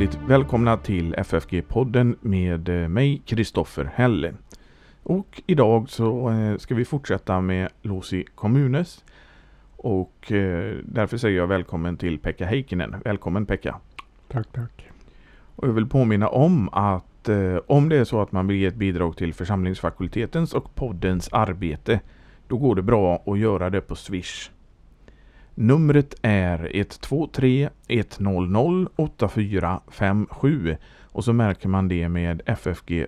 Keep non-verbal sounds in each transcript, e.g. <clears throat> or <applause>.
hjärtligt välkomna till FFG-podden med eh, mig, Kristoffer Helle. Och idag så eh, ska vi fortsätta med Losi Kommunes. Och eh, därför säger jag välkommen till Pekka Heikkinen. Välkommen Pekka! Tack, tack. Och jag vill påminna om att om det är så att man vill ge ett bidrag till församlingsfakultetens och poddens arbete, då går det bra att göra det på Swish. Numret är 123 100 8457 och så märker man det med FFG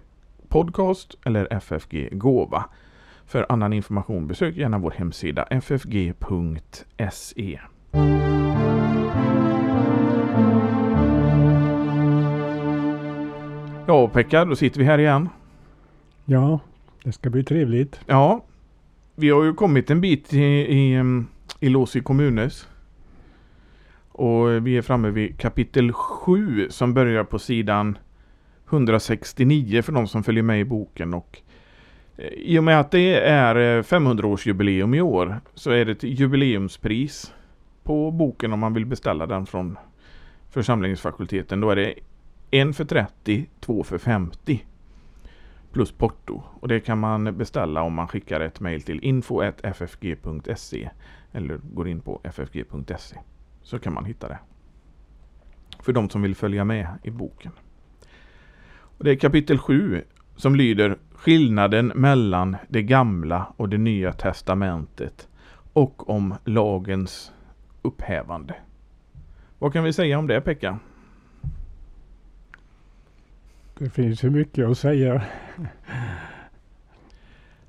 Podcast eller FFG Gåva. För annan information besök gärna vår hemsida ffg.se. Ja, Pekka, då sitter vi här igen. Ja, det ska bli trevligt. Ja, vi har ju kommit en bit i, i Ilosi i kommunes. Och eh, vi är framme vid kapitel 7 som börjar på sidan 169 för de som följer med i boken. Och eh, I och med att det är eh, 500-årsjubileum i år så är det ett jubileumspris på boken om man vill beställa den från församlingsfakulteten. Då är det en för 30, två för 50 plus porto. Och det kan man beställa om man skickar ett mejl till info.ffg.se eller går in på ffg.se så kan man hitta det. För de som vill följa med i boken. Och det är kapitel 7 som lyder Skillnaden mellan det gamla och det nya testamentet och om lagens upphävande. Vad kan vi säga om det Pekka? Det finns ju mycket att säga.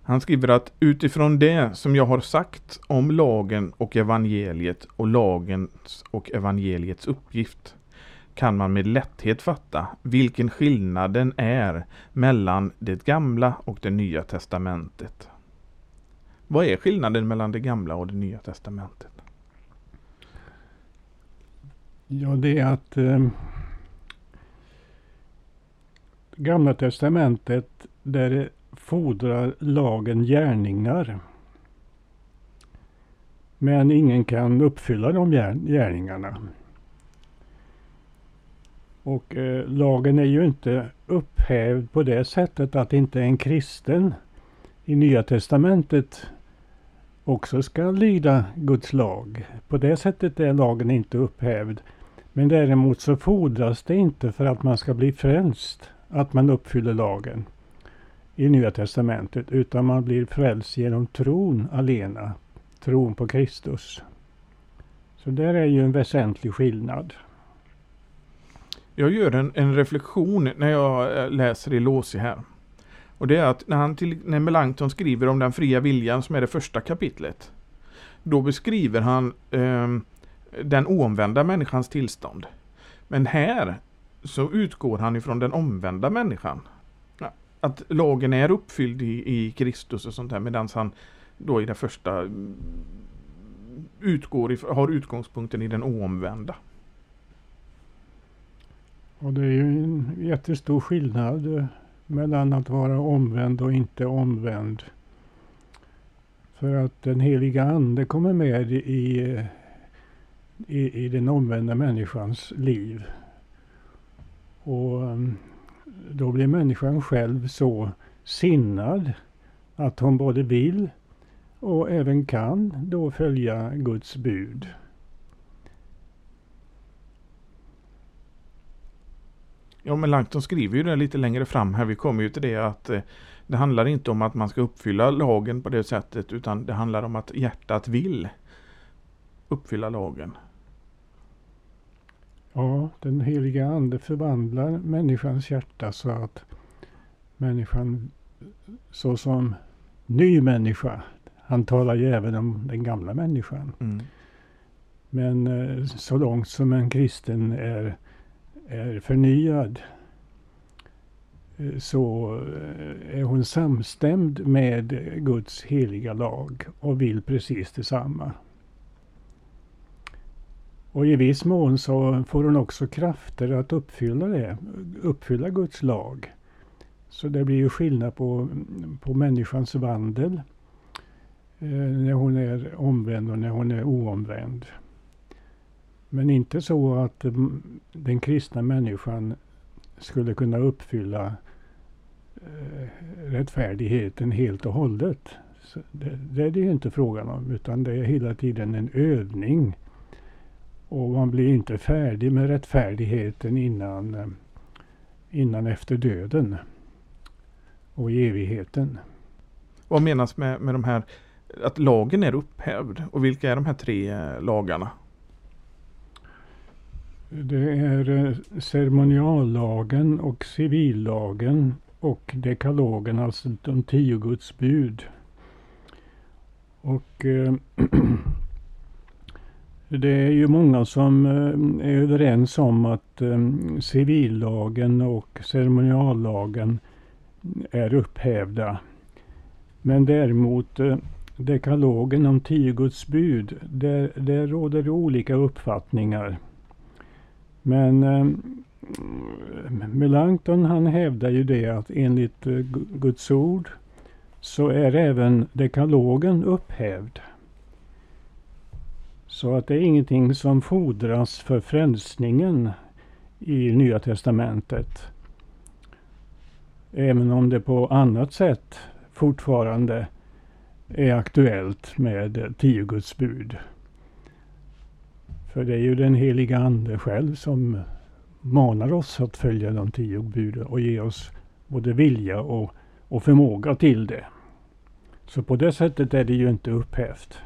Han skriver att utifrån det som jag har sagt om lagen och evangeliet och lagens och evangeliets uppgift kan man med lätthet fatta vilken skillnaden är mellan det gamla och det nya testamentet. Vad är skillnaden mellan det gamla och det nya testamentet? Ja, det är att eh, Gamla testamentet där fordrar lagen gärningar. Men ingen kan uppfylla de gärningarna. Och eh, lagen är ju inte upphävd på det sättet att inte en kristen i Nya Testamentet också ska lyda Guds lag. På det sättet är lagen inte upphävd. Men däremot så fordras det inte för att man ska bli frälst att man uppfyller lagen i Nya Testamentet utan man blir frälst genom tron alena. Tron på Kristus. Så där är ju en väsentlig skillnad. Jag gör en, en reflektion när jag eh, läser i Låsi här. Och det är att när, han till, när Melanchthon skriver om den fria viljan som är det första kapitlet. Då beskriver han eh, den oomvända människans tillstånd. Men här så utgår han ifrån den omvända människan att lagen är uppfylld i, i Kristus och sånt där medan han då i det första mm, utgår har utgångspunkten i den oomvända. Och det är ju en jättestor skillnad eh, mellan att vara omvänd och inte omvänd. För att den heliga ande kommer med i, eh, i, i den omvända människans liv. Och ehm, då blir människan själv så sinnad att hon både vill och även kan då följa Guds bud. Ja, men Langton skriver ju det lite längre fram här. Vi kommer ju till det att eh, det handlar inte om att man ska uppfylla lagen på det sättet utan det handlar om att hjärtat vill uppfylla lagen. Ja, den heliga ande förvandlar människans hjärta så att människan såsom ny människa, han talar ju även om den gamla människan. Mm. Men eh, så långt som en kristen är, är förnyad eh, så eh, är hon samstämd med Guds heliga lag och vill precis detsamma. Och i viss mån så får hon också krafter att uppfylla det, uppfylla Guds lag. Så det blir ju skillnad på, på människans vandel eh, när hon är omvänd och när hon är oomvänd. Men inte så att mm, den kristna människan skulle kunna uppfylla eh, rättfärdigheten helt och hållet. Så det, det är det ju inte frågan om utan det är hela tiden en övning. Och man blir inte färdig med rättfärdigheten innan, eh, innan efter döden och i evigheten. Vad menas med, med de här att lagen är upphävd? Och vilka är de här tre eh, lagarna? Det är eh, ceremoniallagen och civillagen och dekalogen, alltså de tio Guds bud. Och eh, <clears throat> det är ju många som eh, är överens om att eh, civillagen och ceremoniallagen är upphävda. Men däremot eh, dekalogen om tio Guds bud, där, där råder det olika uppfattningar. Men eh, Melanchthon han hävdar ju det att enligt Guds ord så är även dekalogen upphävd. Så att det är ingenting som fordras för frälsningen i Nya Testamentet. Även om det på annat sätt fortfarande är aktuellt med tio Guds bud. För det är ju den heliga Ande själv som manar oss att följa de tio buden och ge oss både vilja och, och förmåga till det. Så på det sättet är det ju inte upphävt.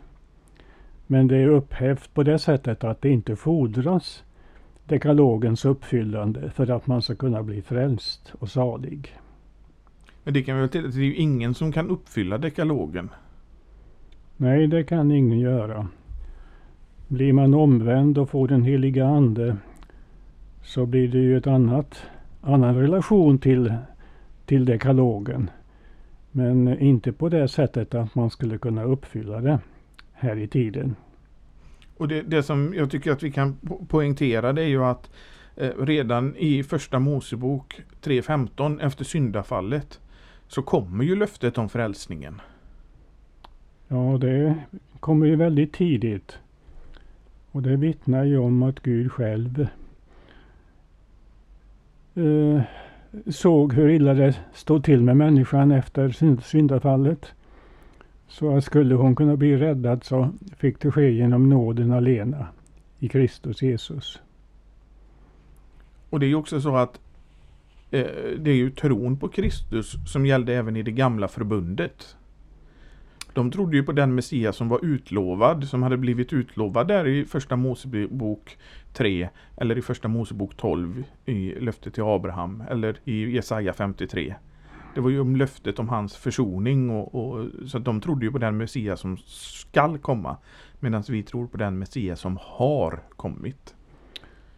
Men det är upphävt på det sättet att det inte fordras dekalogens uppfyllande för att man ska kunna bli frälst och salig. Men det kan vi väl till, det är ju ingen som kan uppfylla dekalogen. Nej, det kan ingen göra. Blir man omvänd och får den heliga Ande så blir det ju ett annat, annan relation till, till dekalogen. Men inte på det sättet att man skulle kunna uppfylla det här i tiden. Och det, det som jag tycker att vi kan po poängtera det är ju att eh, redan i första Mosebok 3.15 efter syndafallet så kommer ju löftet om frälsningen. Ja, det kommer ju väldigt tidigt. Och det vittnar ju om att Gud själv eh, såg hur illa det stod till med människan efter syndafallet. Så att skulle hon kunna bli räddad så fick det ske genom nåden alena i Kristus Jesus. Och det är ju också så att eh, det är ju tron på Kristus som gällde även i det gamla förbundet. De trodde ju på den Messias som var utlovad, som hade blivit utlovad där i första Mosebok 3 eller i första Mosebok 12 i löftet till Abraham eller i Jesaja 53. Det var ju om löftet om hans försoning och, och så att de trodde ju på den Messias som skall komma medan vi tror på den Messias som har kommit.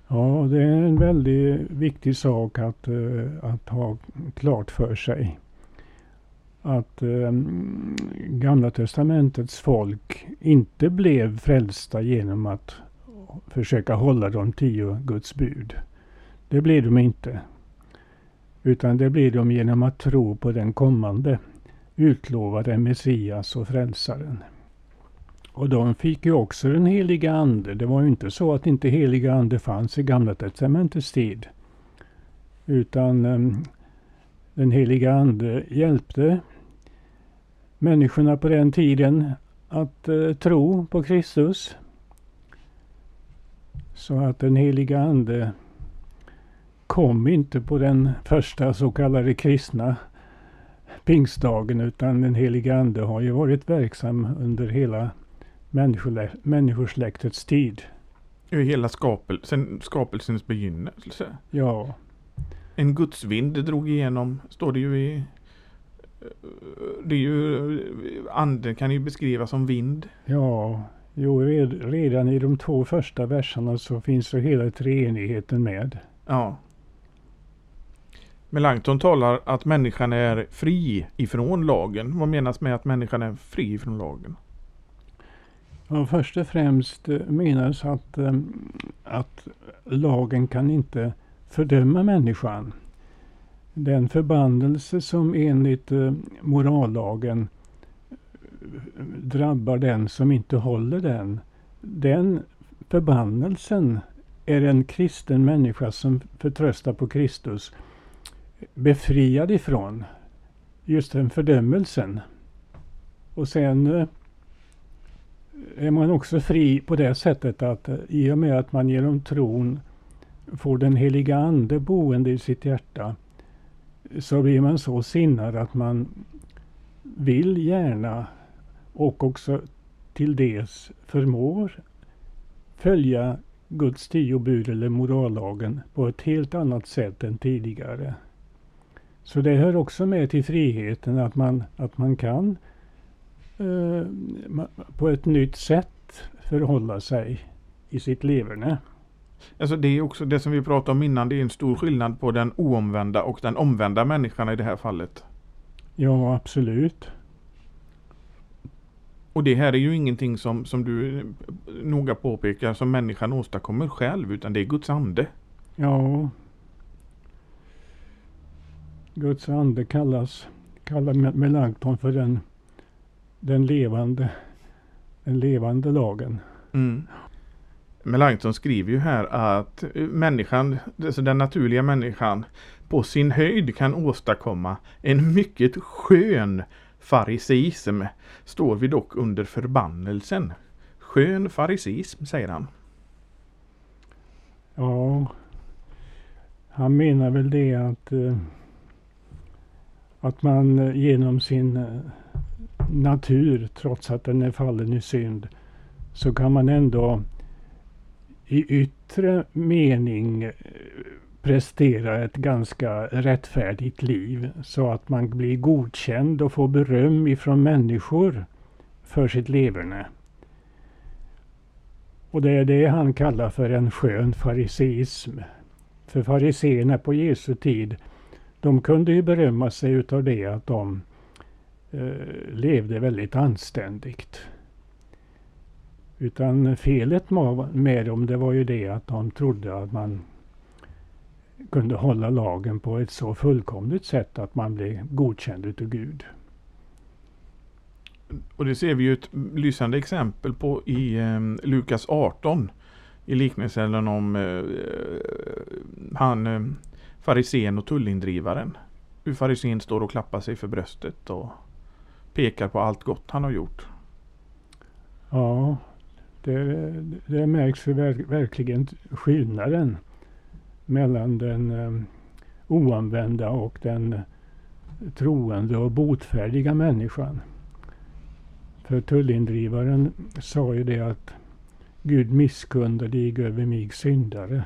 Ja, det är en väldigt viktig sak att, eh, att ha klart för sig att eh, Gamla Testamentets folk inte blev frälsta genom att försöka hålla de tio Guds bud. Det blev de inte. Utan det blir de genom att tro på den kommande utlovade Messias och Frälsaren. Och de fick ju också den heliga Ande. Det var ju inte så att inte heliga Ande fanns i Gamla Testamentets tid. Utan um, den heliga Ande hjälpte människorna på den tiden att uh, tro på Kristus. Så att den heliga Ande kom inte på den första så kallade kristna pingstdagen utan den heliga Ande har ju varit verksam under hela människosläktets tid. I hela skapelsen, skapelsens begynnelse. Ja. En gudsvind drog igenom, står det ju i det är ju, anden kan ju beskrivas som vind. Ja, jo, redan i de två första verserna så finns det hela treenigheten med. Ja. Melanchthon talar att människan är fri ifrån lagen. Vad menas med att människan är fri ifrån lagen? Ja, först och främst eh, menas att, eh, att lagen kan inte fördöma människan. Den förbannelse som enligt eh, morallagen drabbar den som inte håller den, den förbannelsen är en kristen människa som förtröstar på Kristus befriad ifrån. Just den fördömelsen. Och sen eh, är man också fri på det sättet att eh, i och med att man genom tron får den heliga Ande boende i sitt hjärta så blir man så sinnad att man vill gärna och också till dels förmår följa Guds tio bud eller morallagen på ett helt annat sätt än tidigare. Så det hör också med till friheten att man, att man kan eh, på ett nytt sätt förhålla sig i sitt leverne. Alltså det är också det som vi pratade om innan. Det är en stor skillnad på den oomvända och den omvända människan i det här fallet. Ja, absolut. Och det här är ju ingenting som, som du noga påpekar som människan åstadkommer själv utan det är Guds ande. Ja. Guds ande kallas, kallar Melanchthon för den, den, levande, den levande lagen. Mm. Melanchthon skriver ju här att människan, alltså den naturliga människan, på sin höjd kan åstadkomma en mycket skön fariseism står vi dock under förbannelsen. Skön fariseism, säger han. Ja, han menar väl det att, eh, att man eh, genom sin eh, natur, trots att den är fallen i synd, så kan man ändå i yttre mening eh, prestera ett ganska rättfärdigt liv så att man blir godkänd och får beröm ifrån människor för sitt leverne. Och det är det han kallar för en skön fariseism. För fariseerna på Jesu tid, de kunde ju berömma sig utav det att de eh, levde väldigt anständigt. Utan felet med dem det var ju det att de trodde att man kunde hålla lagen på ett så fullkomligt sätt att man blev godkänd utav Gud. Och det ser vi ju ett lysande exempel på i eh, Lukas 18. I liknelsen om eh, eh han eh, farisén och tullindrivaren. Hur farisén står och klappar sig för bröstet och pekar på allt gott han har gjort. Ja, det, det märks verkligen skillnaden mellan den eh, oanvända och den eh, troende och botfärdiga människan. För tullindrivaren sa ju det att Gud misskunde dig över mig syndare.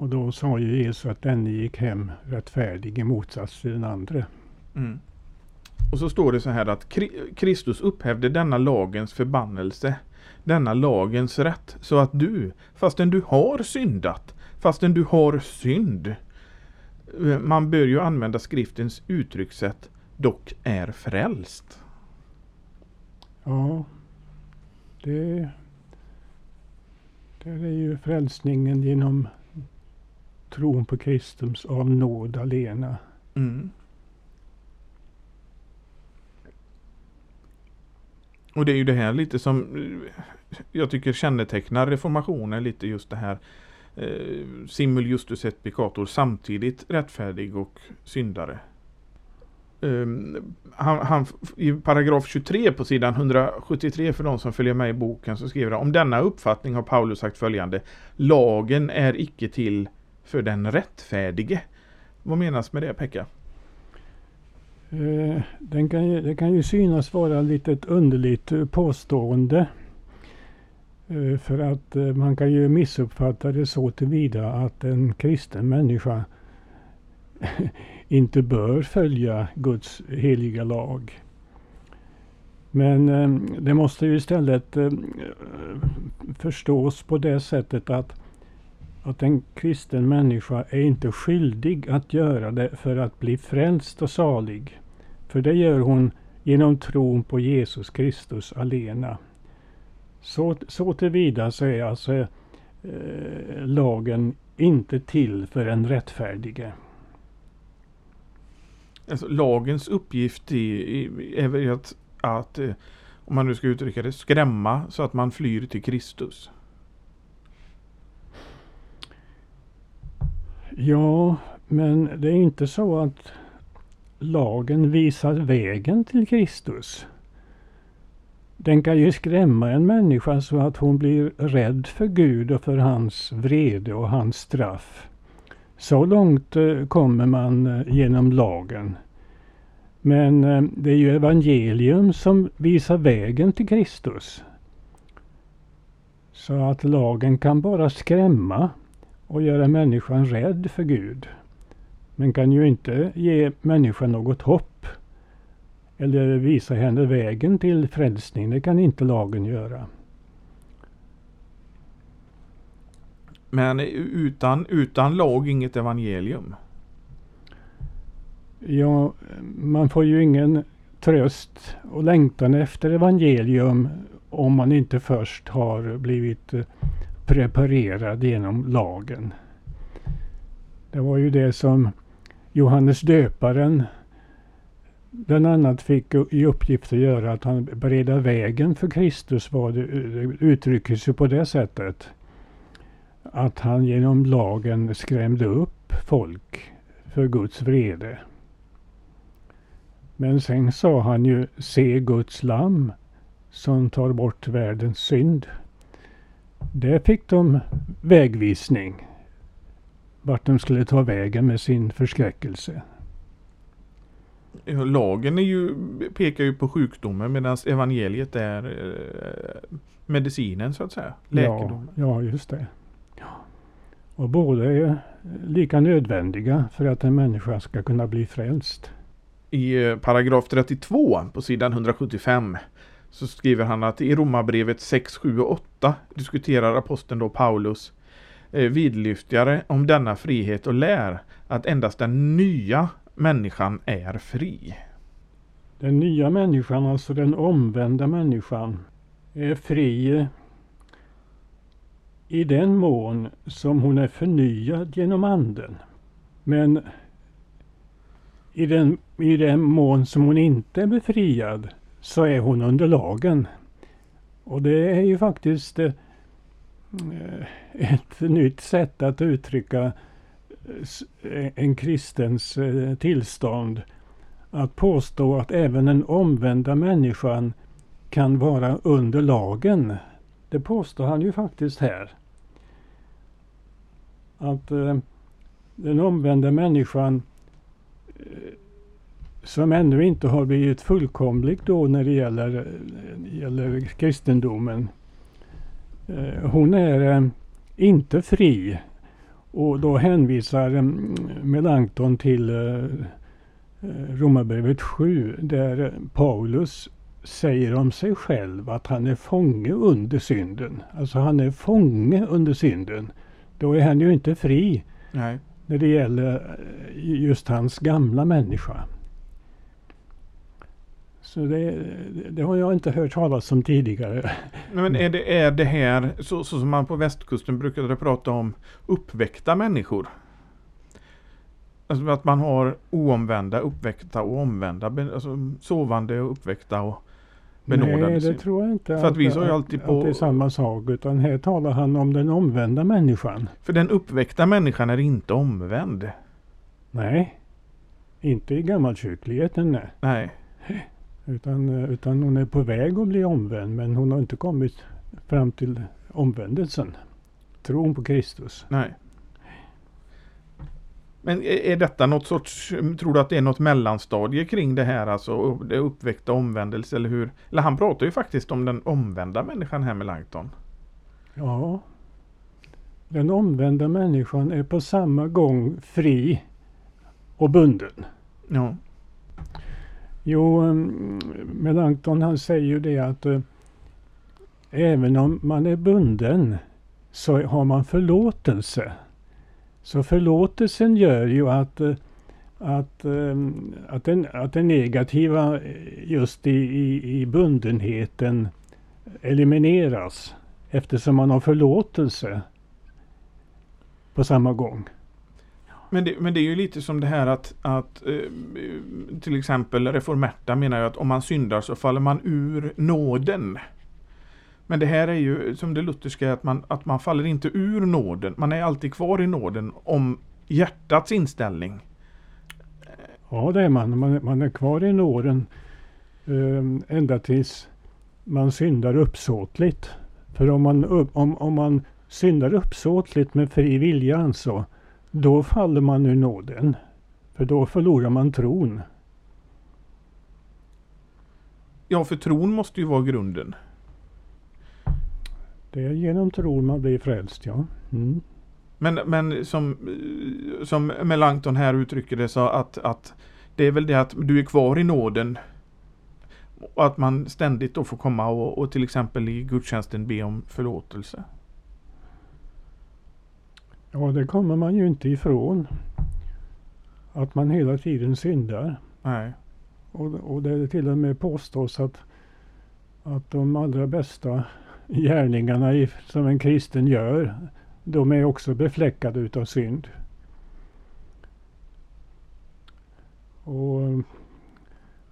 Och då sa ju Jesus att denne gick hem rättfärdig i motsats till den andra. Mm. Och så står det så här att Kristus upphävde denna lagens förbannelse denna lagens rätt så att du, fastän du har syndat, fastän du har synd, man bör ju använda skriftens uttryckssätt, dock är frälst. Ja, det, det är ju frälsningen genom tron på Kristus av nåd alena. Mm. Och det är ju det här lite som eh, jag tycker kännetecknar reformationen lite just det här eh, simul justus et peccator samtidigt rättfärdig och syndare. Um, han, han, I paragraf 23 på sidan 173 för de som följer med i boken så skriver han om denna uppfattning har Paulus sagt följande Lagen är icke till för den rättfärdige. Vad menas med det Pekka? Eh, den kan ju, det kan ju synas vara lite ett underligt påstående. Eh, för att eh, man kan ju missuppfatta det så tillvida att en kristen människa <laughs> inte bör följa Guds heliga lag. Men eh, det måste ju istället eh, förstås på det sättet att, att en kristen människa är inte skyldig att göra det för att bli frälst och salig. För det gör hon genom tron på Jesus Kristus alena. Så, så tillvida så är alltså eh, lagen inte till för en rättfärdige. Alltså, lagens uppgift är, är, att, att eh, om man nu ska uttrycka det, skrämma så att man flyr till Kristus? Ja, men det är inte så att lagen visar vägen till Kristus. Den kan ju skrämma en människa så att hon blir rädd för Gud och för hans vrede och hans straff. Så långt eh, kommer man eh, genom lagen. Men eh, det är ju evangelium som visar vägen till Kristus. Så att lagen kan bara skrämma och göra människan rädd för Gud. Men kan ju inte ge människan något hopp. Eller visa henne vägen till frälsning. Det kan inte lagen göra. Men utan, utan lag inget evangelium? Ja, man får ju ingen tröst och längtan efter evangelium om man inte först har blivit preparerad genom lagen. Det var ju det som Johannes döparen bland annat fick i uppgift att göra, att han bereda vägen för Kristus var det, uttrycktes ju på det sättet. Att han genom lagen skrämde upp folk för Guds vrede. Men sen sa han ju se Guds lam som tar bort världens synd. Där fick de vägvisning vart de skulle ta vägen med sin förskräckelse. Lagen är ju, pekar ju på sjukdomen medan evangeliet är eh, medicinen så att säga. Läkedom. Ja, ja, just det. Och båda är lika nödvändiga för att en människa ska kunna bli frälst. I eh, paragraf 32 på sidan 175 så skriver han att i Romarbrevet 6, 7 och 8 diskuterar aposteln då Paulus eh, vidlyftigare om denna frihet och lär att endast den nya människan är fri. Den nya människan, alltså den omvända människan, är fri i den mån som hon är förnyad genom anden. Men i den, i den mån som hon inte är befriad så är hon under lagen. Och det är ju faktiskt eh, ett nytt sätt att uttrycka eh, eh, en kristens eh, tillstånd. Att påstå att även den omvända människan kan vara under lagen. Det påstår han ju faktiskt här. Att eh, den omvända människan eh, som ännu inte har blivit fullkomlig då när det gäller, gäller kristendomen. Eh, hon är eh, inte fri. Och då hänvisar eh, Melanchthon till Romarbrevet 7 där Paulus säger om sig själv att han är fånge under synden. Alltså han är fånge under synden. Då är han ju inte fri Nej. när det gäller just hans gamla människa. Så det, det, har jag inte hört talas om tidigare. Men är det, är det här, så, så som man på västkusten brukade prata om, uppväckta människor? Alltså att man har oomvända, uppväckta och omvända, alltså sovande och uppväckta och benådade. Nej, det tror jag inte. För att, att vi ju alltid på... Att det är samma sak, utan här talar han om den omvända människan. För den uppväckta människan är inte omvänd. Nej, inte i gammalkyrkligheten nej. Nej. Utan, eh, utan hon är på väg att bli omvänd men hon har inte kommit fram till omvändelsen. Tron på Kristus. Nej. Men är detta något sorts, tror du att det är något mellanstadie kring det här, alltså det uppväckta omvändelse eller hur? Eller han pratar ju faktiskt om den omvända människan här med Langton. Ja. Den omvända människan är på samma gång fri och bunden. Ja. Jo, mm, Melanchthon han säger ju det att eh, även om man är bunden så har man förlåtelse. Så förlåtelsen gör ju att, eh, att, ehm, att, den, att det negativa eh, just i, i, i bundenheten elimineras eftersom man har förlåtelse på samma gång. Men det, men det är ju lite som det här att, att eh, till exempel reformerta menar ju att om man syndar så faller man ur nåden. Men det här är ju som det lutherska att man, att man faller inte ur nåden. Man är alltid kvar i nåden om hjärtats inställning. Ja det är man. Man, man är kvar i nåden eh, ända tills man syndar uppsåtligt. För om man, om, om man syndar uppsåtligt med fri vilja alltså, då faller man ur nåden. För då förlorar man tron. Ja, för tron måste ju vara grunden. Det är genom tron man blir frälst, ja. Mm. Men, men som, som Melanchthon här uttrycker det så att, att det är väl det att du är kvar i nåden och att man ständigt då får komma och, och till exempel i gudstjänsten be om förlåtelse. Ja, det kommer man ju inte ifrån. Att man hela tiden syndar. Nej. Och, och det till och med påstås att, att de allra bästa gärningarna i, som en kristen gör, de är också befläckade utav synd. Och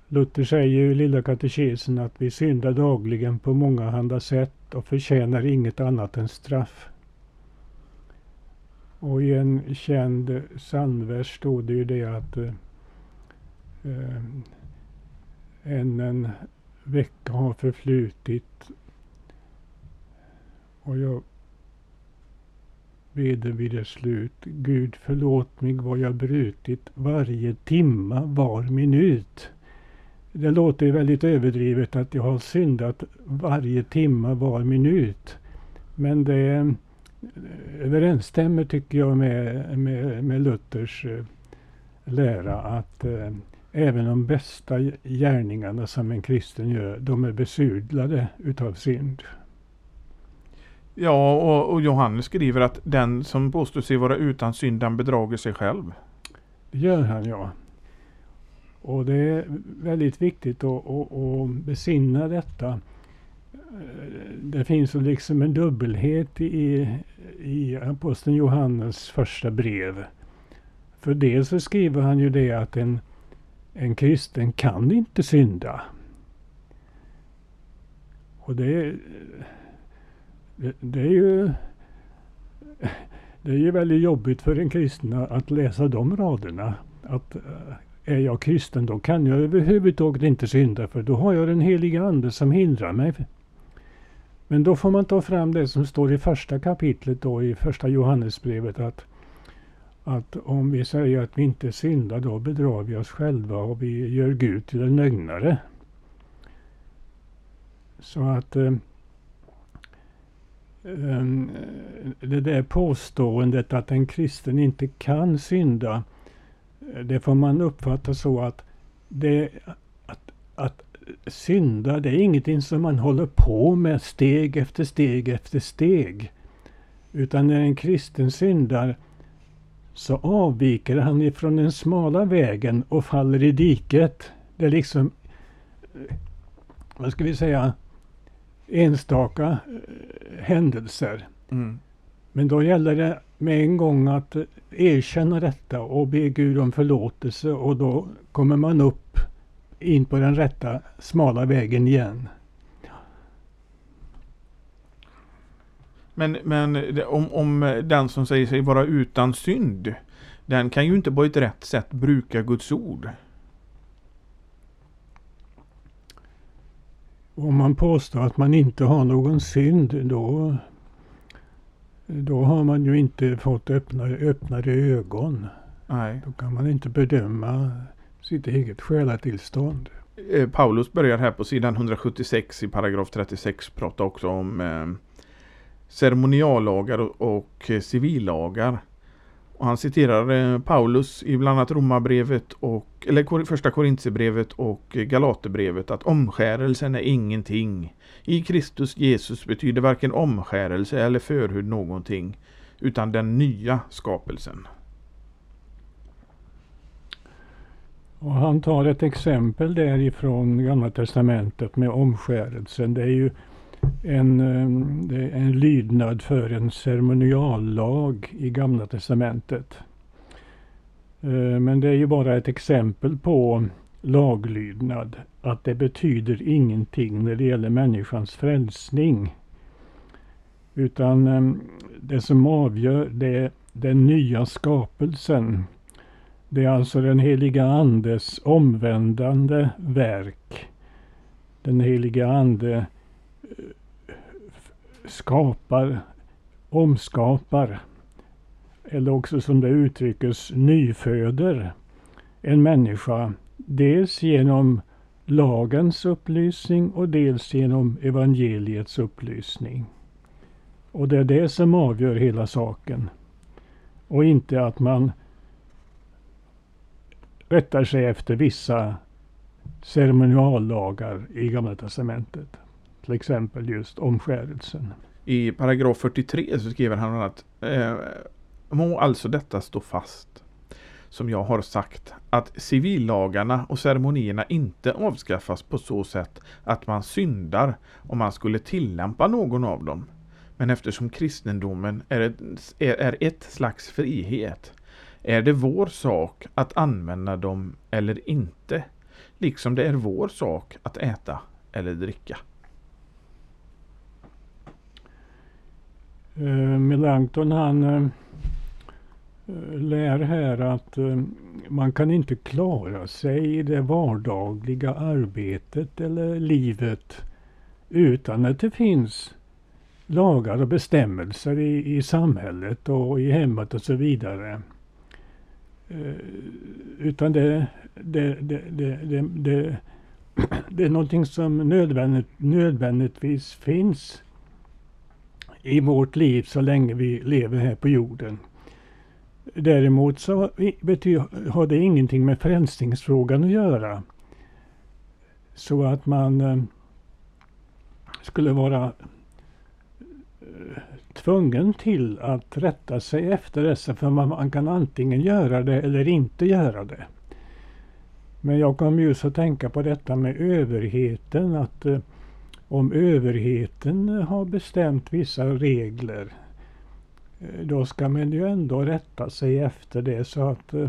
Luther säger ju i Lilla katekesen att vi syndar dagligen på många handa sätt och förtjänar inget annat än straff. Och i en känd psalmvers stod det ju det att eh, eh, än en vecka har förflutit och jag beder vid dess slut. Gud förlåt mig vad jag brutit varje timma var minut. Det låter väldigt överdrivet att jag har syndat varje timma var minut. Men det överensstämmer tycker jag med, med, med Luthers eh, lära att eh, även de bästa gärningarna som en kristen gör, de är besudlade utav synd. Ja, och, och, Johannes skriver att den som påstår sig vara utan synd, den bedrager sig själv. Det gör han, ja. Och det är väldigt viktigt att, att, att besinna detta. Det finns liksom en dubbelhet i, i aposteln Johannes första brev. För dels så skriver han ju det att en, en kristen kan inte synda. Och det, det, det är ju det är ju väldigt jobbigt för en kristen att läsa de raderna. Att eh, är jag kristen då kan jag överhuvudtaget inte synda för då har jag den heliga ande som hindrar mig. Men då får man ta fram det som står i första kapitlet då i första Johannesbrevet att, att om vi säger att vi inte syndar då bedrar vi oss själva och vi gör Gud till en lögnare. Så att eh, eh det där påståendet att en kristen inte kan synda eh, det får man uppfatta så att, det, att, att synda det är ingenting som man håller på med steg efter steg efter steg. Utan när en kristen syndar så avviker han ifrån den smala vägen och faller i diket. Det är liksom, vad ska vi säga, enstaka eh, händelser. Mm. Men då gäller det med en gång att erkänna detta och be Gud om förlåtelse och då kommer man upp in på den rätta smala vägen igen. Men, men om, om den som säger sig vara utan synd, den kan ju inte på ett rätt sätt bruka Guds ord. Om man påstår att man inte har någon synd, då då har man ju inte fått öppnare, öppnare ögon. Nej. Då kan man inte bedöma sitt eget själatillstånd. Eh, Paulus börjar här på sidan 176 i paragraf 36 prata också om eh, ceremoniallagar och, och civillagar. Och han citerar eh, Paulus i bland annat Romarbrevet och eller första Korintierbrevet och Galaterbrevet att omskärelsen är ingenting. I Kristus Jesus betyder varken omskärelse eller förhud någonting utan den nya skapelsen. Och han tar ett exempel därifrån Gamla Testamentet med omskärelsen. Det är ju en, eh, det är en lydnad för en ceremoniallag i Gamla Testamentet. Eh, men det är ju bara ett exempel på laglydnad. Att det betyder ingenting när det gäller människans frälsning. Utan eh, det som avgör det är den nya skapelsen. Det är alltså den heliga Andes omvändande verk. Den heliga Ande eh, skapar, omskapar eller också som det uttryckes nyföder en människa. Dels genom lagens upplysning och dels genom evangeliets upplysning. Och det är det som avgör hela saken. Och inte att man rättar sig efter vissa ceremoniallagar i Gamla Testamentet. Till exempel just omskärelsen. I paragraf 43 så skriver han att eh, må alltså detta stå fast som jag har sagt, att civillagarna och ceremonierna inte avskaffas på så sätt att man syndar om man skulle tillämpa någon av dem. Men eftersom kristendomen är ett, är ett slags frihet är det vår sak att använda dem eller inte, liksom det är vår sak att äta eller dricka. Uh, Melanchthon han eh, lär här att eh, man kan inte klara sig i det vardagliga arbetet eller livet utan att det finns lagar och bestämmelser i, i samhället och i hemmet och så vidare. Eh, utan det, det, det, det, det, <clears throat> det är någonting som nödvändigt, nödvändigtvis finns i vårt liv så länge vi lever här på jorden. Däremot så har det ingenting med frälsningsfrågan att göra. Så att man eh, skulle vara eh, tvungen till att rätta sig efter dessa. För man, kan antingen göra det eller inte göra det. Men jag kom just att tänka på detta med överheten. Att eh, om överheten har bestämt vissa regler eh, då ska man ju ändå rätta sig efter det så att eh,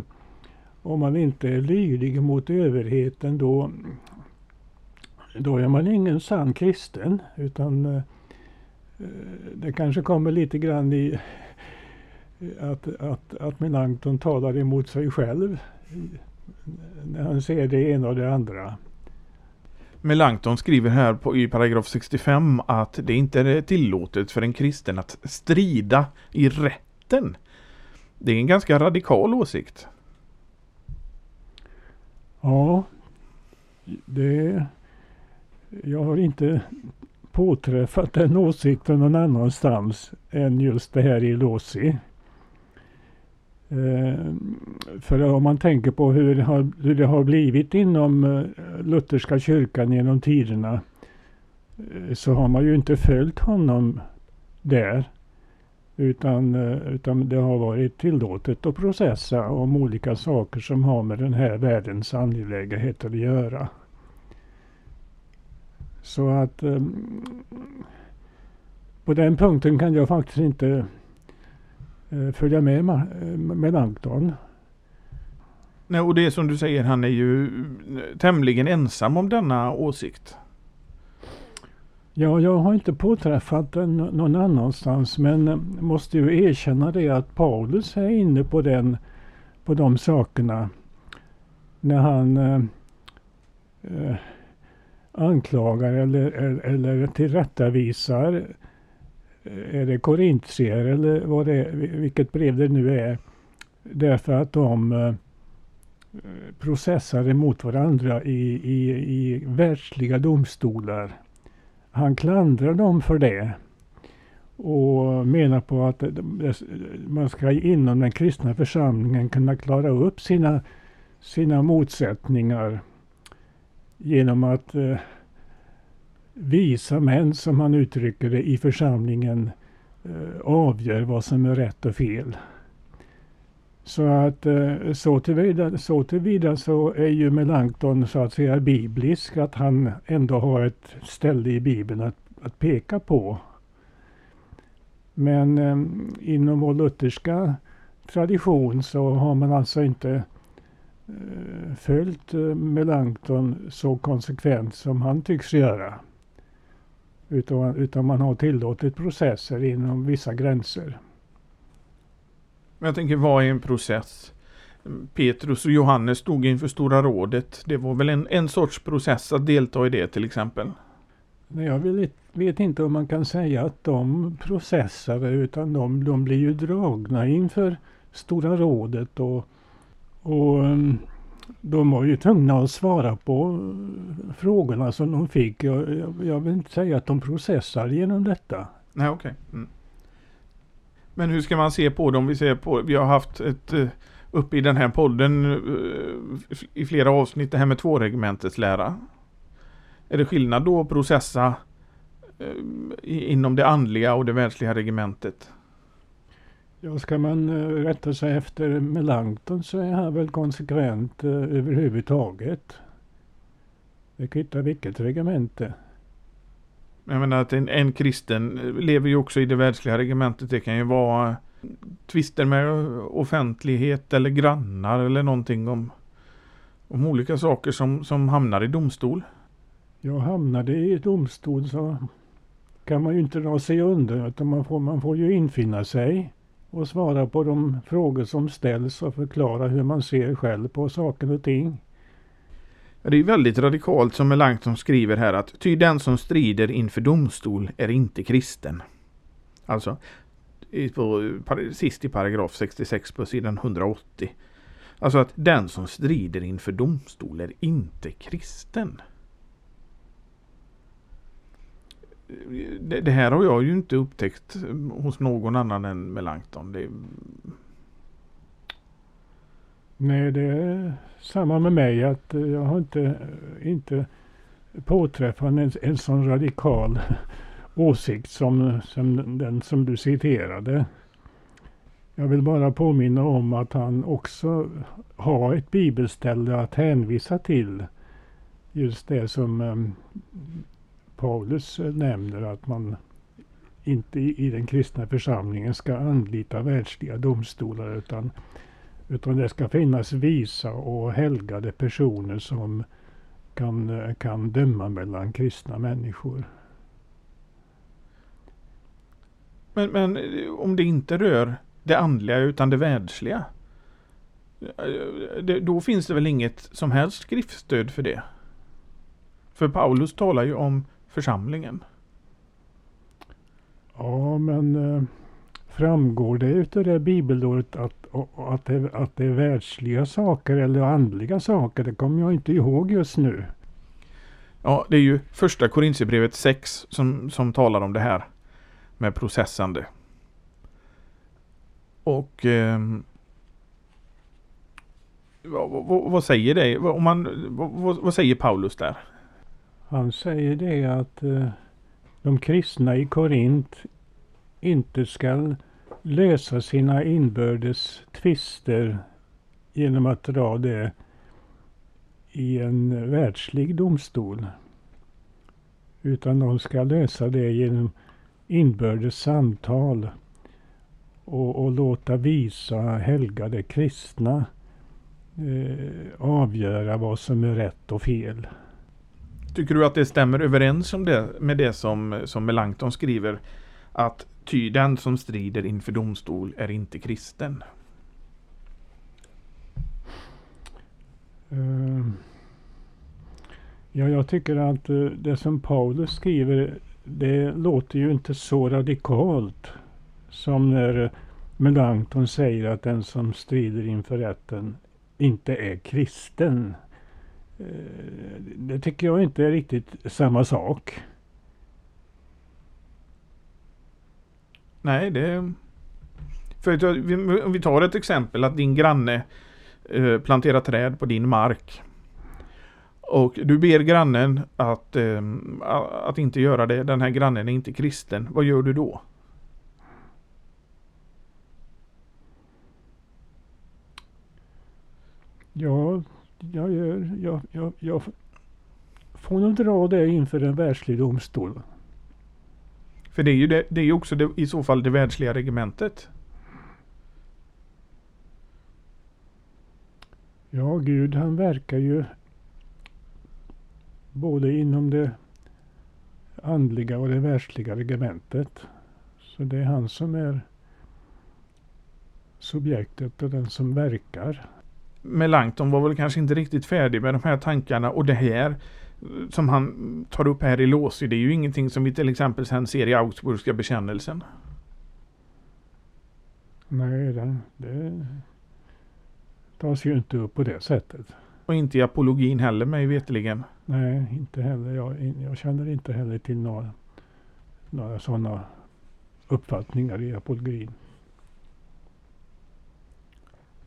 om man inte är lydig mot överheten då, då är man ingen sann kristen. Utan eh, det kanske kommer lite grann i att, att, att Melanchthon talar emot sig själv när han ser det ena och det andra. Melanchthon skriver här på, i paragraf 65 att det inte är tillåtet för en kristen att strida i rätten. Det är en ganska radikal åsikt. Ja, det... Jag har inte påträffat den åsikten någon annanstans än just det här i Låsi. Eh, för om man tänker på hur det har, hur det har blivit inom eh, lutherska kyrkan genom tiderna eh, så har man ju inte följt honom där. Utan, utan det har varit tillåtet att processa om olika saker som har med den här världens angelägenheter att göra. Så att på den punkten kan jag faktiskt inte Eh, följa med Melanchthon. Nej, och det är som du säger, han är ju tämligen ensam om denna åsikt. Ja, jag har inte påträffat den någon annanstans men måste ju erkänna det att Paulus är inne på, den, på de sakerna när han eh, eh anklagar eller, eller, eller tillrättavisar är det Korintier eller vad det är, vilket brev det nu är. Därför att de eh, processar emot varandra i, i, i världsliga domstolar. Han klandrar dem för det och menar på att man ska inom den kristna församlingen kunna klara upp sina, sina motsättningar genom att eh, visa män, som han uttrycker det, i församlingen eh, avgör vad som är rätt och fel. Så att eh, så tillvida, så tillvida så är ju Melanchthon så att säga biblisk, att han ändå har ett ställe i Bibeln att, att peka på. Men eh, inom vår lutherska tradition så har man alltså inte eh, följt eh, Melanchthon så konsekvent som han tycks göra. Utan, utan man har tillåtit processer inom vissa gränser. Men jag tänker, vad är en process? Petrus och Johannes stod inför Stora rådet. Det var väl en, en sorts process att delta i det till exempel? Jag vet, vet inte om man kan säga att de processade utan de, de blir ju dragna inför Stora rådet och, och ehm, de var ju tvungna att svara på frågorna som de fick. Jag, jag, jag vill inte säga att de processar genom detta. Nej, okej. Okay. Mm. Men hur ska man se på dem? Vi ser på, vi har haft ett eh, uppe i den här podden eh, i flera avsnitt det här med tvåregementets lära. Är det skillnad då att processa eh, inom det andliga och det världsliga regementet? Ja, ska man rätta sig efter Melanchthon så är han väl konsekvent överhuvudtaget. Det kvittar vilket regemente. Jag menar att en, en kristen lever ju också i det världsliga regementet. Det kan ju vara tvister med offentlighet eller grannar eller någonting om, om olika saker som, som hamnar i domstol. Ja, hamnar det i domstol så kan man ju inte dra sig undan utan man får, man får ju infinna sig och svara på de frågor som ställs och förklara hur man ser själv på saker och ting. Det är väldigt radikalt som Melanchthon skriver här att ty den som strider inför domstol är inte kristen. Alltså, på, sist i paragraf 66 på sidan 180. Alltså att den som strider inför domstol är inte kristen. Det, det, här har jag ju inte upptäckt mm, hos någon annan än Melanchthon. Det... Nej, det är samma med mig att eh, jag har inte, inte påträffat en, en sån radikal <laughs> åsikt som, som den som du citerade. Jag vill bara påminna om att han också har ett bibelställe att hänvisa till. Just det som eh, Paulus eh, nämner att man inte i, den kristna församlingen ska anlita världsliga domstolar utan, utan det ska finnas visa och helgade personer som kan, eh, kan döma mellan kristna människor. Men, men eh, om det inte rör det andliga utan det världsliga. Det, då finns det väl inget som helst skriftstöd för det? För Paulus talar ju om församlingen. Ja, men eh, framgår det utav det bibelordet att, att, det, att det är världsliga saker eller andliga saker? Det kommer jag inte ihåg just nu. Ja, det är ju första Korintierbrevet 6 som, som talar om det här med processande. Och eh, vad, vad, vad, säger det? Om man, vad, vad, säger Paulus där? Han säger det att eh, de kristna i Korint inte ska lösa sina inbördes tvister genom att dra det i en världslig domstol. Utan de ska lösa det genom inbördes samtal och, och låta visa helgade kristna eh, avgöra vad som är rätt och fel. Tycker du att det stämmer överens om det, med det som, som Melanchthon skriver? Att ty den som strider inför domstol är inte kristen? Uh, ja, jag tycker att uh, det som Paulus skriver det låter ju inte så radikalt som när Melanchthon säger att den som strider inför rätten inte är kristen. Eh, det tycker jag inte är riktigt samma sak. Nej, det... För om vi tar ett exempel att din granne eh, planterar träd på din mark. Och du ber grannen att, eh, att inte göra det. Den här grannen är inte kristen. Vad gör du då? Ja, jag, gör, jag, jag, jag får nog dra det inför en världslig domstol. För det är ju det, det är också det, i så fall det världsliga regementet. Ja, Gud han verkar ju både inom det andliga och det världsliga regementet. Så det är han som är subjektet och den som verkar. Melanchthon var väl kanske inte riktigt färdig med de här tankarna och det här som han tar upp här i Låsi, det är ju ingenting som vi till exempel sen ser i Augsburgska bekännelsen. Nej, det, det tas ju inte upp på det sättet. Och inte i apologin heller mig veteligen. Nej, inte heller. Jag, jag känner inte heller till några, några sådana uppfattningar i apologin.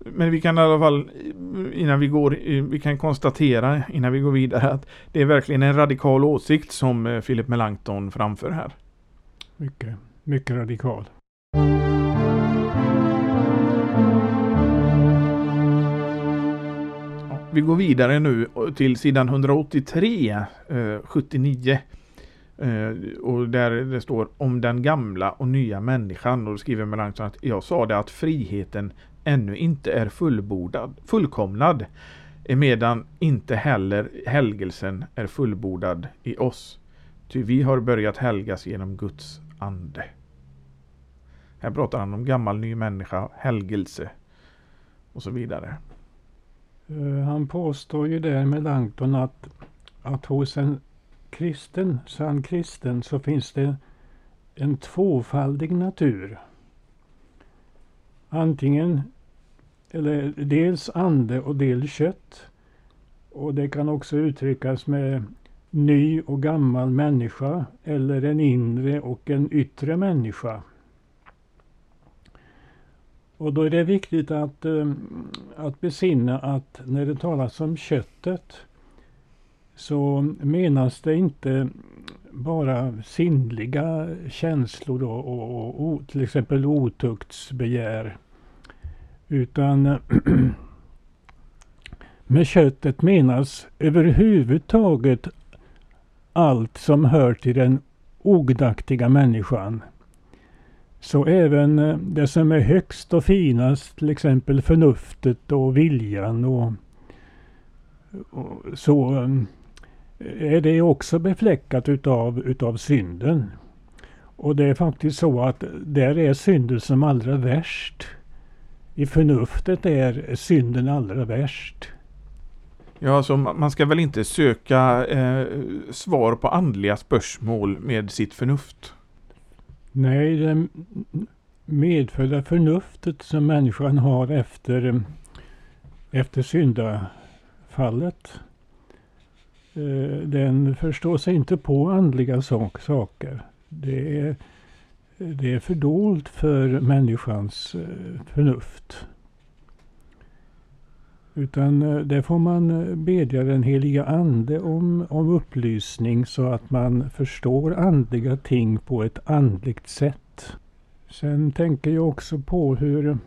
Men vi kan i alla fall innan vi går, vi kan konstatera innan vi går vidare att det är verkligen en radikal åsikt som eh, Philip Melanchthon framför här. Mycket, mycket radikal. Vi går vidare nu till sidan 183, eh, 79. Eh, och där det står om den gamla och nya människan. Och då skriver Melanchthon att jag sa det att friheten ännu inte är fullbordad, fullkomnad. Medan inte heller helgelsen är fullbordad i oss. Ty vi har börjat helgas genom Guds ande. Här pratar han om gammal ny människa, helgelse och så vidare. Eh, han påstår ju där med Langton att, att hos en kristen, sann kristen, så finns det en tvåfaldig natur. Antingen, eller dels ande och dels kött. Och det kan också uttryckas med ny och gammal människa eller en inre och en yttre människa. Och då är det viktigt att, eh, att besinna att när det talas om köttet så menas det inte bara sinnliga känslor och, och, och till exempel otuktsbegär. Utan <clears throat> med köttet menas överhuvudtaget allt som hör till den ogdaktiga människan. Så även eh, det som är högst och finast, till exempel förnuftet och viljan och, och så eh, är det också befläckat utav, utav synden. Och det är faktiskt så att där är synden som allra värst. I förnuftet är synden allra värst. Ja, alltså man ska väl inte söka eh, svar på andliga spörsmål med sitt förnuft? Nej, det medfödda förnuftet som människan har efter, efter syndafallet. Eh, den förstår sig inte på andliga sak, saker. Det är, det är fördolt för människans eh, förnuft. Utan eh, där får man eh, bedja den heliga Ande om, om upplysning så att man förstår andliga ting på ett andligt sätt. Sen tänker jag också på hur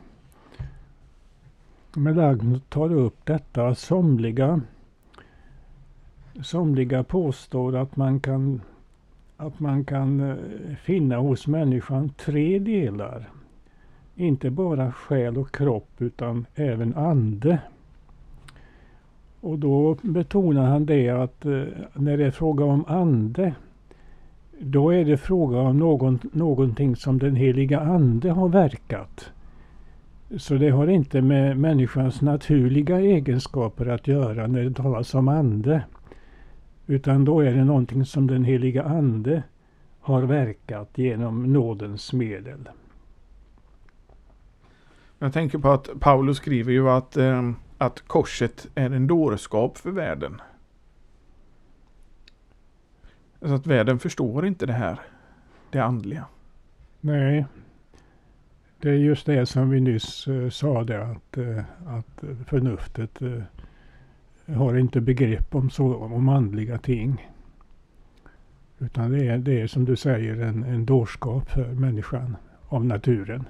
Melagno tar upp detta. Somliga, somliga påstår att man kan att man kan eh, finna hos människan tre delar. Inte bara själ och kropp utan även ande. Och då betonar han det att eh, när det är fråga om ande då är det fråga om någon, någonting som den heliga ande har verkat. Så det har inte med människans naturliga egenskaper att göra när det talas om ande. Utan då är det någonting som den heliga ande har verkat genom nådens medel. Jag tänker på att Paulus skriver ju att, eh, att korset är en dårskap för världen. Så att världen förstår inte det här, det andliga. Nej, det är just det som vi nyss uh, sa det att, uh, att förnuftet uh, har inte begrepp om, så, om andliga ting. Utan det är, det är som du säger en, en dårskap för människan av naturen.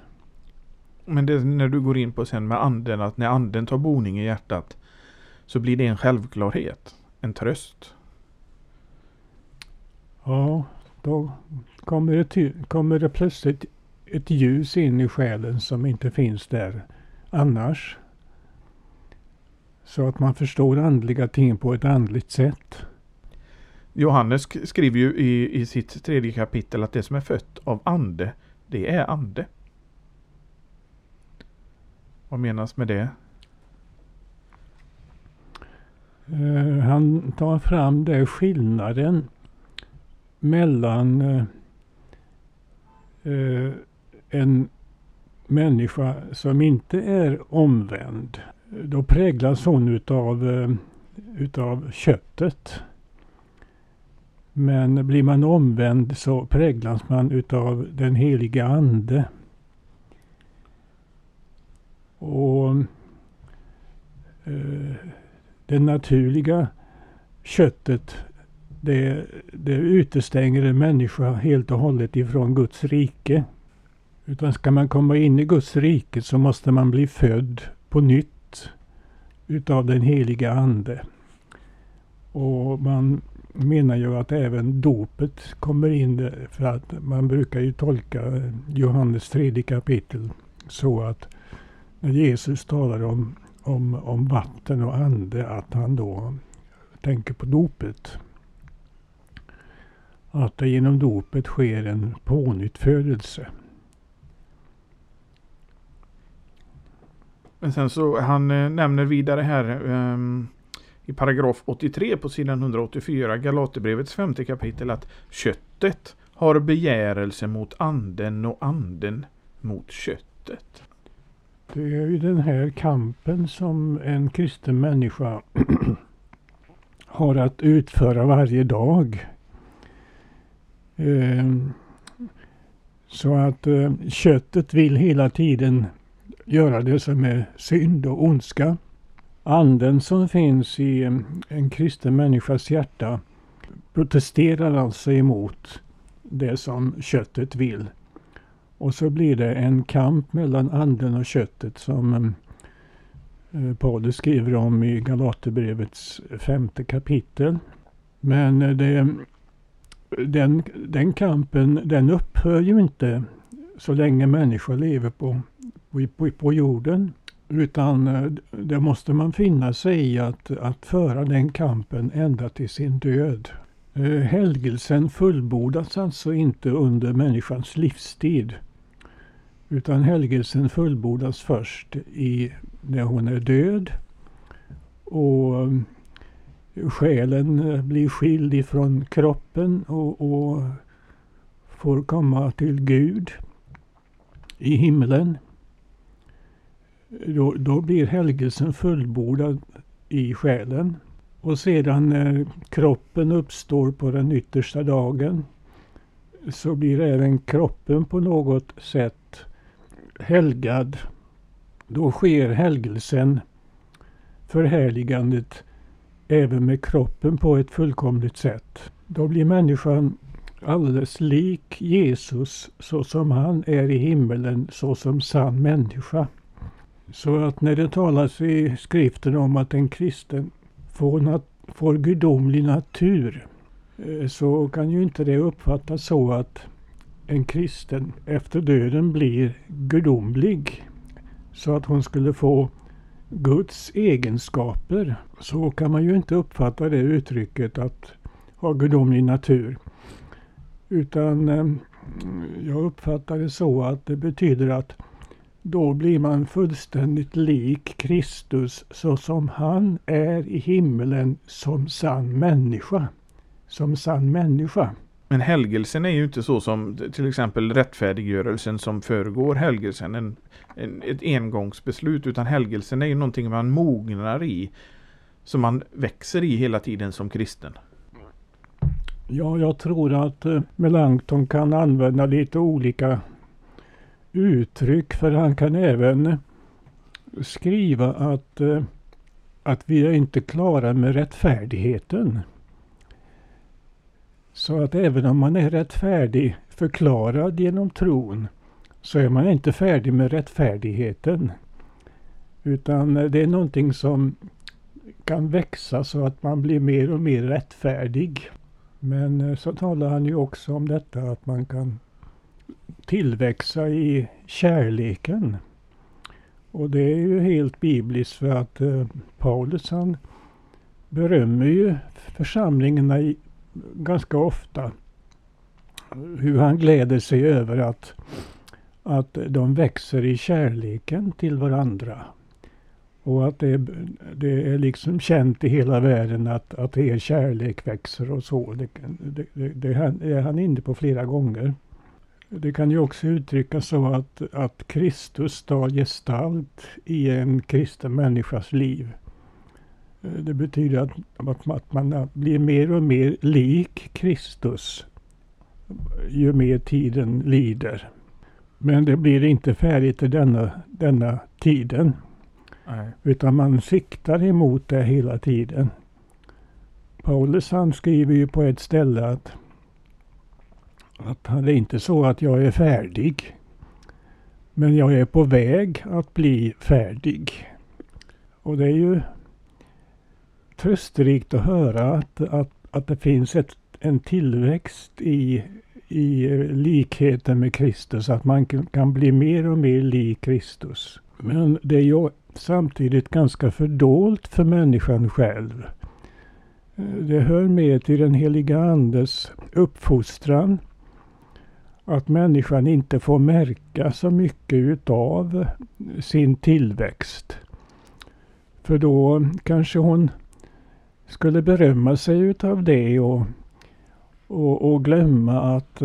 Men det när du går in på sen med anden, att när anden tar boning i hjärtat så blir det en självklarhet, en tröst. Ja, då kommer det, kommer det plötsligt ett ljus in i själen som inte finns där annars. Så att man förstår andliga ting på ett andligt sätt. Johannes skriver ju i, i sitt tredje kapitel att det som är fött av ande, det är ande. Vad menas med det? Uh, han tar fram det skillnaden mellan uh, uh, en människa som inte är omvänd. Då präglas hon utav, eh, utav köttet. Men blir man omvänd så präglas man utav den heliga Ande. Och eh, det naturliga köttet det, det utestänger en människa helt och hållet ifrån Guds rike. Utan ska man komma in i Guds rike så måste man bli född på nytt utav den heliga Ande. Och man menar ju att även dopet kommer in för att man brukar ju tolka Johannes tredje kapitel så att när Jesus talar om, om, om vatten och ande att han då tänker på dopet. Att det genom dopet sker en pånyttfödelse. Men sen så han eh, nämner vidare här um, i paragraf 83 på sidan 184 Galaterbrevets femte kapitel att köttet har begärelse mot anden och anden mot köttet. Det är ju den här kampen som en kristen människa <clears throat> har att utföra varje dag. Ehm, så att eh, köttet vill hela tiden göra det som är synd och ondska. Anden som finns i en kristen människas hjärta protesterar alltså emot det som köttet vill. Och så blir det en kamp mellan anden och köttet som eh, eh, Paulus skriver om i Galaterbrevets femte kapitel. Men eh, det, den, den kampen den upphör ju inte så länge människor lever på, på, jorden. Utan eh, det måste man finna sig i att, att föra den kampen ända till sin död. Eh, helgelsen fullbordas alltså inte under människans livstid. Utan helgelsen fullbordas först i, när hon är död. Och eh, själen blir skild ifrån kroppen och, och får komma till Gud i himlen. Då, då blir helgelsen fullbordad i själen. Och sedan när kroppen uppstår på den yttersta dagen så blir även kroppen på något sätt helgad. Då sker helgelsen, förhärligandet, även med kroppen på ett fullkomligt sätt. Då blir människan alldeles lik Jesus så som han är i himmelen så som sann människa. Så att när det talas i skriften om att en kristen får, nat får gudomlig natur eh, så kan ju inte det uppfattas så att en kristen efter döden blir gudomlig. Så att hon skulle få Guds egenskaper. Så kan man ju inte uppfatta det uttrycket att ha gudomlig natur. Utan eh, jag uppfattar det så att det betyder att då blir man fullständigt lik Kristus så som han är i himmelen som sann människa. Som sann människa. Men helgelsen är ju inte så som till exempel rättfärdiggörelsen som föregår helgelsen. En, en, ett engångsbeslut. Utan helgelsen är ju någonting man mognar i. Som man växer i hela tiden som kristen. Ja, jag tror att eh, Melanchthon kan använda lite olika uttryck. För han kan även skriva att, eh, att vi är inte klara med rättfärdigheten. Så att även om man är rättfärdig förklarad genom tron så är man inte färdig med rättfärdigheten. Utan eh, det är någonting som kan växa så att man blir mer och mer rättfärdig. Men eh, så talar han ju också om detta att man kan tillväxa i kärleken. Och det är ju helt bibliskt för att eh, Paulus han berömmer ju församlingarna i, ganska ofta. Hur han gläder sig över att, att de växer i kärleken till varandra. Och att det, det är liksom känt i hela världen att, att er kärlek växer och så. Det, det, det, det är han inne på flera gånger. Det kan ju också uttryckas så att, att Kristus tar gestalt i en kristen människas liv. Det betyder att, att man blir mer och mer lik Kristus ju mer tiden lider. Men det blir inte färdigt i denna, denna tiden. Nej. Utan man siktar emot det hela tiden. Paulus han skriver ju på ett ställe att, att det är inte så att jag är färdig. Men jag är på väg att bli färdig. Och det är ju trösterikt att höra att, att, att det finns ett, en tillväxt i, i likheten med Kristus. Att man kan bli mer och mer lik Kristus. Men det är ju samtidigt ganska fördolt för människan själv. Eh, det hör med till den heliga Andes uppfostran att människan inte får märka så mycket utav sin tillväxt. För då kanske hon skulle berömma sig utav det och, och, och glömma att,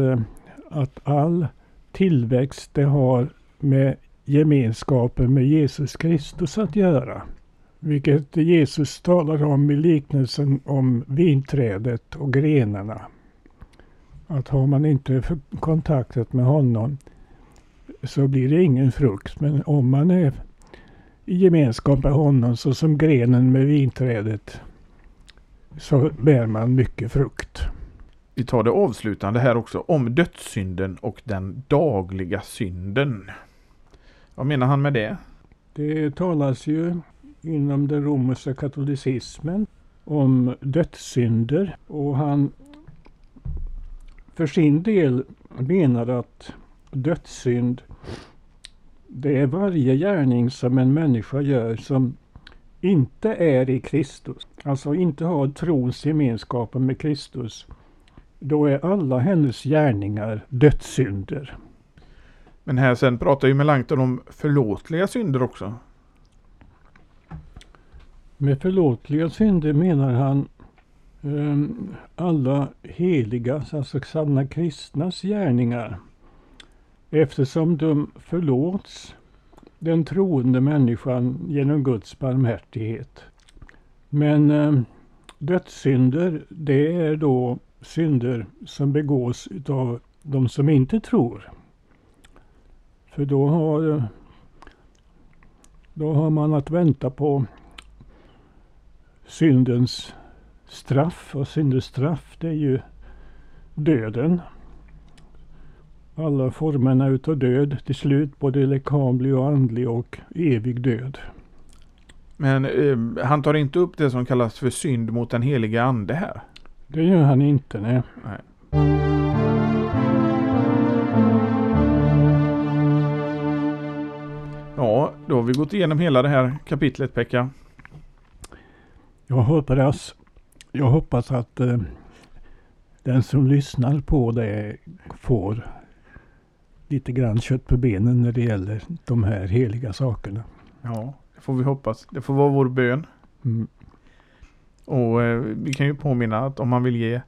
att all tillväxt det har med gemenskapen med Jesus Kristus att göra. Vilket Jesus talar om i liknelsen om vinträdet och grenarna. Att har man inte kontaktat med honom så blir det ingen frukt. Men om man är i gemenskap med honom så som grenen med vinträdet så bär man mycket frukt. Vi tar det avslutande här också om dödssynden och den dagliga synden. Vad menar han med det? Det talas ju inom den romerska katolicismen om dödssynder och han för sin del menar att dödssynd det är varje gärning som en människa gör som inte är i Kristus, alltså inte har trons gemenskapen med Kristus. Då är alla hennes gärningar dödssynder. Men här sen pratar ju Melanchthon om förlåtliga synder också. Med förlåtliga synder menar han Ehm, alla heliga, alltså sanna kristnas gärningar. Eftersom de förlåts den troende människan genom Guds barmhärtighet. Men eh, dödssynder, det är då synder som begås av de som inte tror. För då har, då har man att vänta på syndens straff. Och syndens straff det är ju döden. Alla formerna utav död till slut, både lekamlig och andlig och evig död. Men eh, han tar inte upp det som kallas för synd mot den heliga ande här? Det gör han inte, nej. nej. Ja, då har vi gått igenom hela det här kapitlet Pekka. Jag hoppas, jag hoppas att eh, den som lyssnar på det får lite grann kött på benen när det gäller de här heliga sakerna. Ja, det får vi hoppas. Det får vara vår bön. Mm. Och eh, vi kan ju påminna att om man vill ge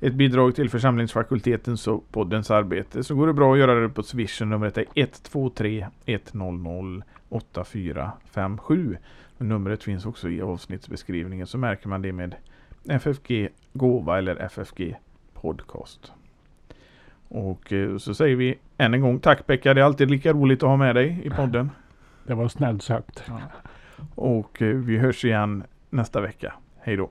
ett bidrag till församlingsfakultetens och poddens arbete så går det bra att göra det på Swish. Numret är 123 100 8457. Numret finns också i avsnittsbeskrivningen så märker man det med FFG Gåva eller FFG Podcast. Och eh, så säger vi än en gång tack Pekka, det är alltid lika roligt att ha med dig i podden. <laughs> Det var snällt sagt. Ja. Och eh, vi hörs igen nästa vecka. Hej då!